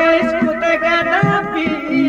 इसको तगदा पी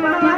Thank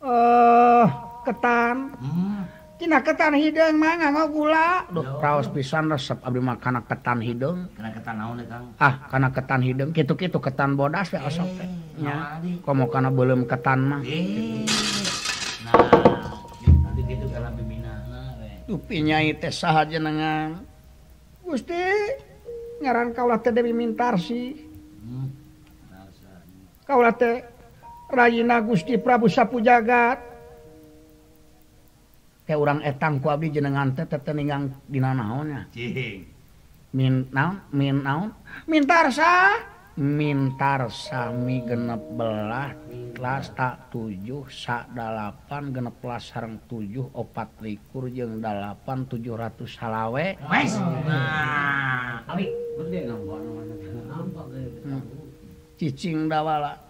eh ketan kina hmm. ketan hidung man mau gulaos pisan resep Ab makanan ketan hidung ah karena ketan hidung gitu-ki ketan bodasnya kamu mau karena belum ketan mah upnyajenngan ngaran kau mintasi kau Raina Gusti Prabusa Pujagatang etang ku jenengannyaang Min mintarsa mintarsami genep belah kelas tak 7 sakpan genep pelaang 7 opat likur je 8 700halawe ccing dawala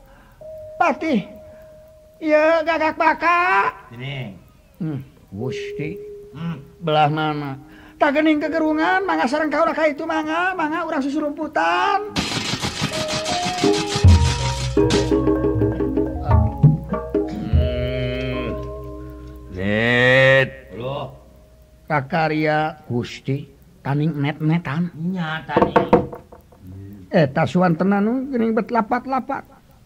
patih ya gagak baka hmm, gusti hmm. belah mana tak gening kegerungan mangga sarang kau raka itu mangga mangga urang susu rumputan hmm. Net. Loh. Kakarya Gusti taning net-netan. Nya taning. Eh tasuan tenan geuning bet lapat-lapat.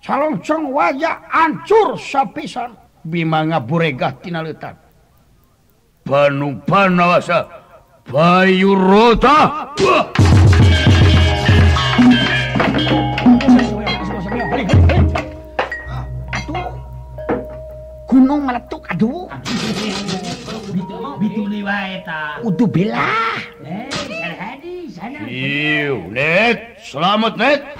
calon wajah ancur sapisan bima ngaburegah tina letak banu panawasa bayu rota gunung meletuk aduh bituli wae ta udu belah eh, Iu, net, selamat net.